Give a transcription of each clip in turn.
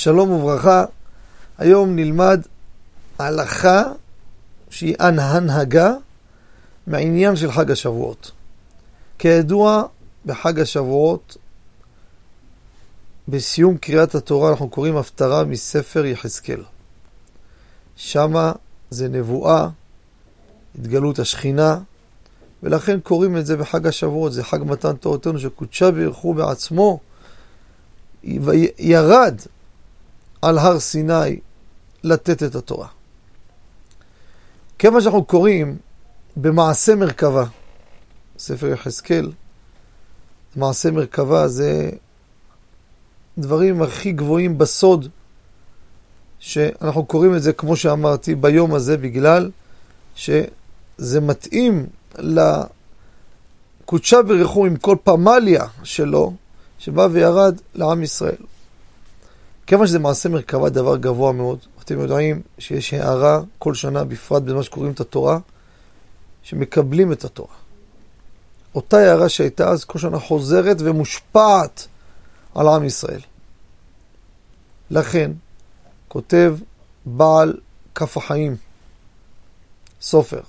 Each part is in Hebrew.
שלום וברכה. היום נלמד הלכה שהיא הנהגה מהעניין של חג השבועות. כידוע, בחג השבועות, בסיום קריאת התורה אנחנו קוראים הפטרה מספר יחזקאל. שמה זה נבואה, התגלות השכינה, ולכן קוראים את זה בחג השבועות, זה חג מתן תורתנו שקודשה בירכו בעצמו, ירד על הר סיני לתת את התורה. כיוון שאנחנו קוראים במעשה מרכבה, ספר יחזקאל, מעשה מרכבה זה דברים הכי גבוהים בסוד, שאנחנו קוראים את זה, כמו שאמרתי, ביום הזה, בגלל שזה מתאים לקודשה ברכו עם כל פמליה שלו, שבא וירד לעם ישראל. כיוון שזה מעשה מרכבה דבר גבוה מאוד, אתם יודעים שיש הערה כל שנה, בפרט במה שקוראים את התורה, שמקבלים את התורה. אותה הערה שהייתה אז כל שנה חוזרת ומושפעת על עם ישראל. לכן, כותב בעל כף החיים, סופר,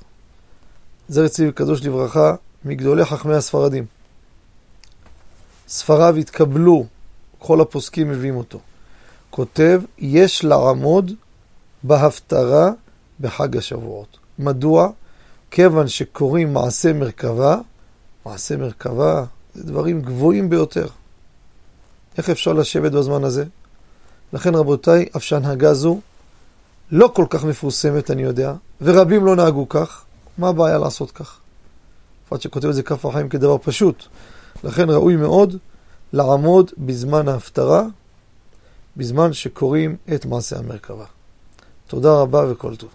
זר צבי קדוש לברכה, מגדולי חכמי הספרדים. ספריו התקבלו, כל הפוסקים מביאים אותו. כותב, יש לעמוד בהפטרה בחג השבועות. מדוע? כיוון שקוראים מעשה מרכבה, מעשה מרכבה זה דברים גבוהים ביותר. איך אפשר לשבת בזמן הזה? לכן רבותיי, אף שהנהגה זו לא כל כך מפורסמת, אני יודע, ורבים לא נהגו כך, מה הבעיה לעשות כך? בפרט שכותב את זה כף החיים כדבר פשוט. לכן ראוי מאוד לעמוד בזמן ההפטרה, בזמן שקוראים את מעשה המרכבה. תודה רבה וכל טוב.